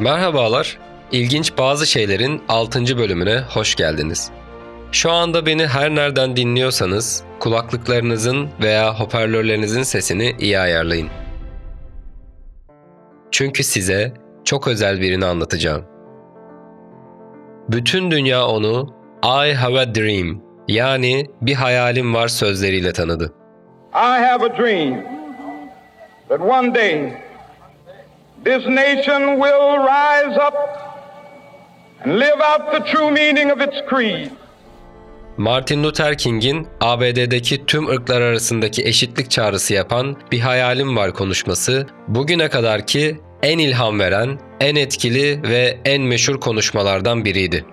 Merhabalar. İlginç bazı şeylerin 6. bölümüne hoş geldiniz. Şu anda beni her nereden dinliyorsanız kulaklıklarınızın veya hoparlörlerinizin sesini iyi ayarlayın. Çünkü size çok özel birini anlatacağım. Bütün dünya onu I have a dream yani bir hayalim var sözleriyle tanıdı. I have a dream that one day this nation will rise up and live out the true meaning of its creed. Martin Luther King'in ABD'deki tüm ırklar arasındaki eşitlik çağrısı yapan bir hayalim var konuşması bugüne kadarki en ilham veren, en etkili ve en meşhur konuşmalardan biriydi.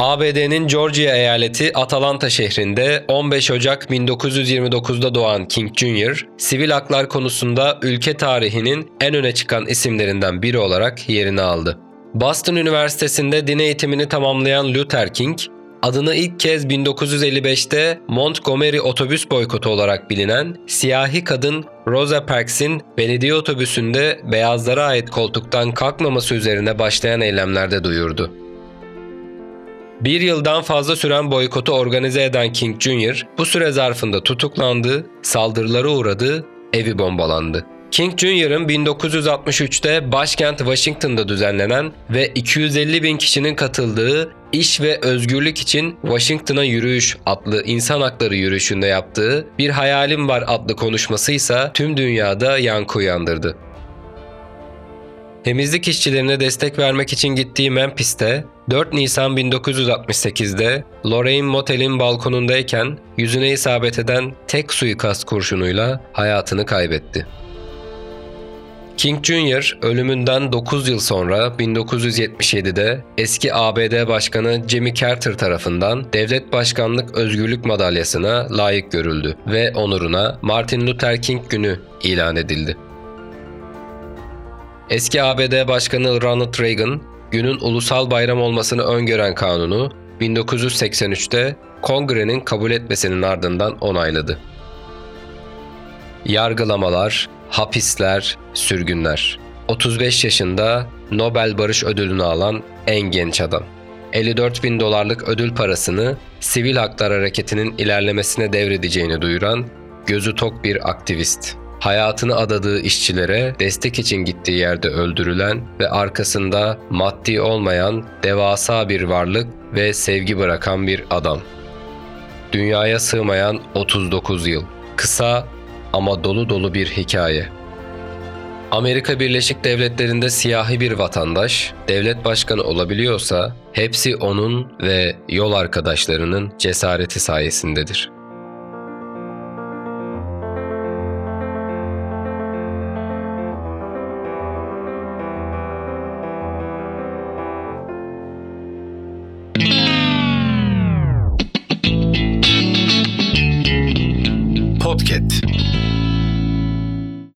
ABD'nin Georgia eyaleti Atlanta şehrinde 15 Ocak 1929'da doğan King Jr., sivil haklar konusunda ülke tarihinin en öne çıkan isimlerinden biri olarak yerini aldı. Boston Üniversitesi'nde din eğitimini tamamlayan Luther King, adını ilk kez 1955'te Montgomery otobüs boykotu olarak bilinen siyahi kadın Rosa Parks'in belediye otobüsünde beyazlara ait koltuktan kalkmaması üzerine başlayan eylemlerde duyurdu. Bir yıldan fazla süren boykotu organize eden King Jr. bu süre zarfında tutuklandı, saldırılara uğradı, evi bombalandı. King Jr.'ın 1963'te başkent Washington'da düzenlenen ve 250 bin kişinin katıldığı İş ve Özgürlük için Washington'a Yürüyüş adlı insan hakları yürüyüşünde yaptığı Bir Hayalim Var adlı konuşması ise tüm dünyada yankı uyandırdı. Temizlik işçilerine destek vermek için gittiği Memphis'te 4 Nisan 1968'de Lorraine Motel'in balkonundayken yüzüne isabet eden tek suikast kurşunuyla hayatını kaybetti. King Jr. ölümünden 9 yıl sonra 1977'de eski ABD Başkanı Jimmy Carter tarafından Devlet Başkanlık Özgürlük Madalyası'na layık görüldü ve onuruna Martin Luther King Günü ilan edildi. Eski ABD Başkanı Ronald Reagan, günün ulusal bayram olmasını öngören kanunu 1983'te Kongre'nin kabul etmesinin ardından onayladı. Yargılamalar, hapisler, sürgünler. 35 yaşında Nobel Barış Ödülünü alan en genç adam. 54 bin dolarlık ödül parasını sivil haklar hareketinin ilerlemesine devredeceğini duyuran gözü tok bir aktivist. Hayatını adadığı işçilere destek için gittiği yerde öldürülen ve arkasında maddi olmayan devasa bir varlık ve sevgi bırakan bir adam. Dünyaya sığmayan 39 yıl. Kısa ama dolu dolu bir hikaye. Amerika Birleşik Devletleri'nde siyahi bir vatandaş devlet başkanı olabiliyorsa hepsi onun ve yol arkadaşlarının cesareti sayesindedir.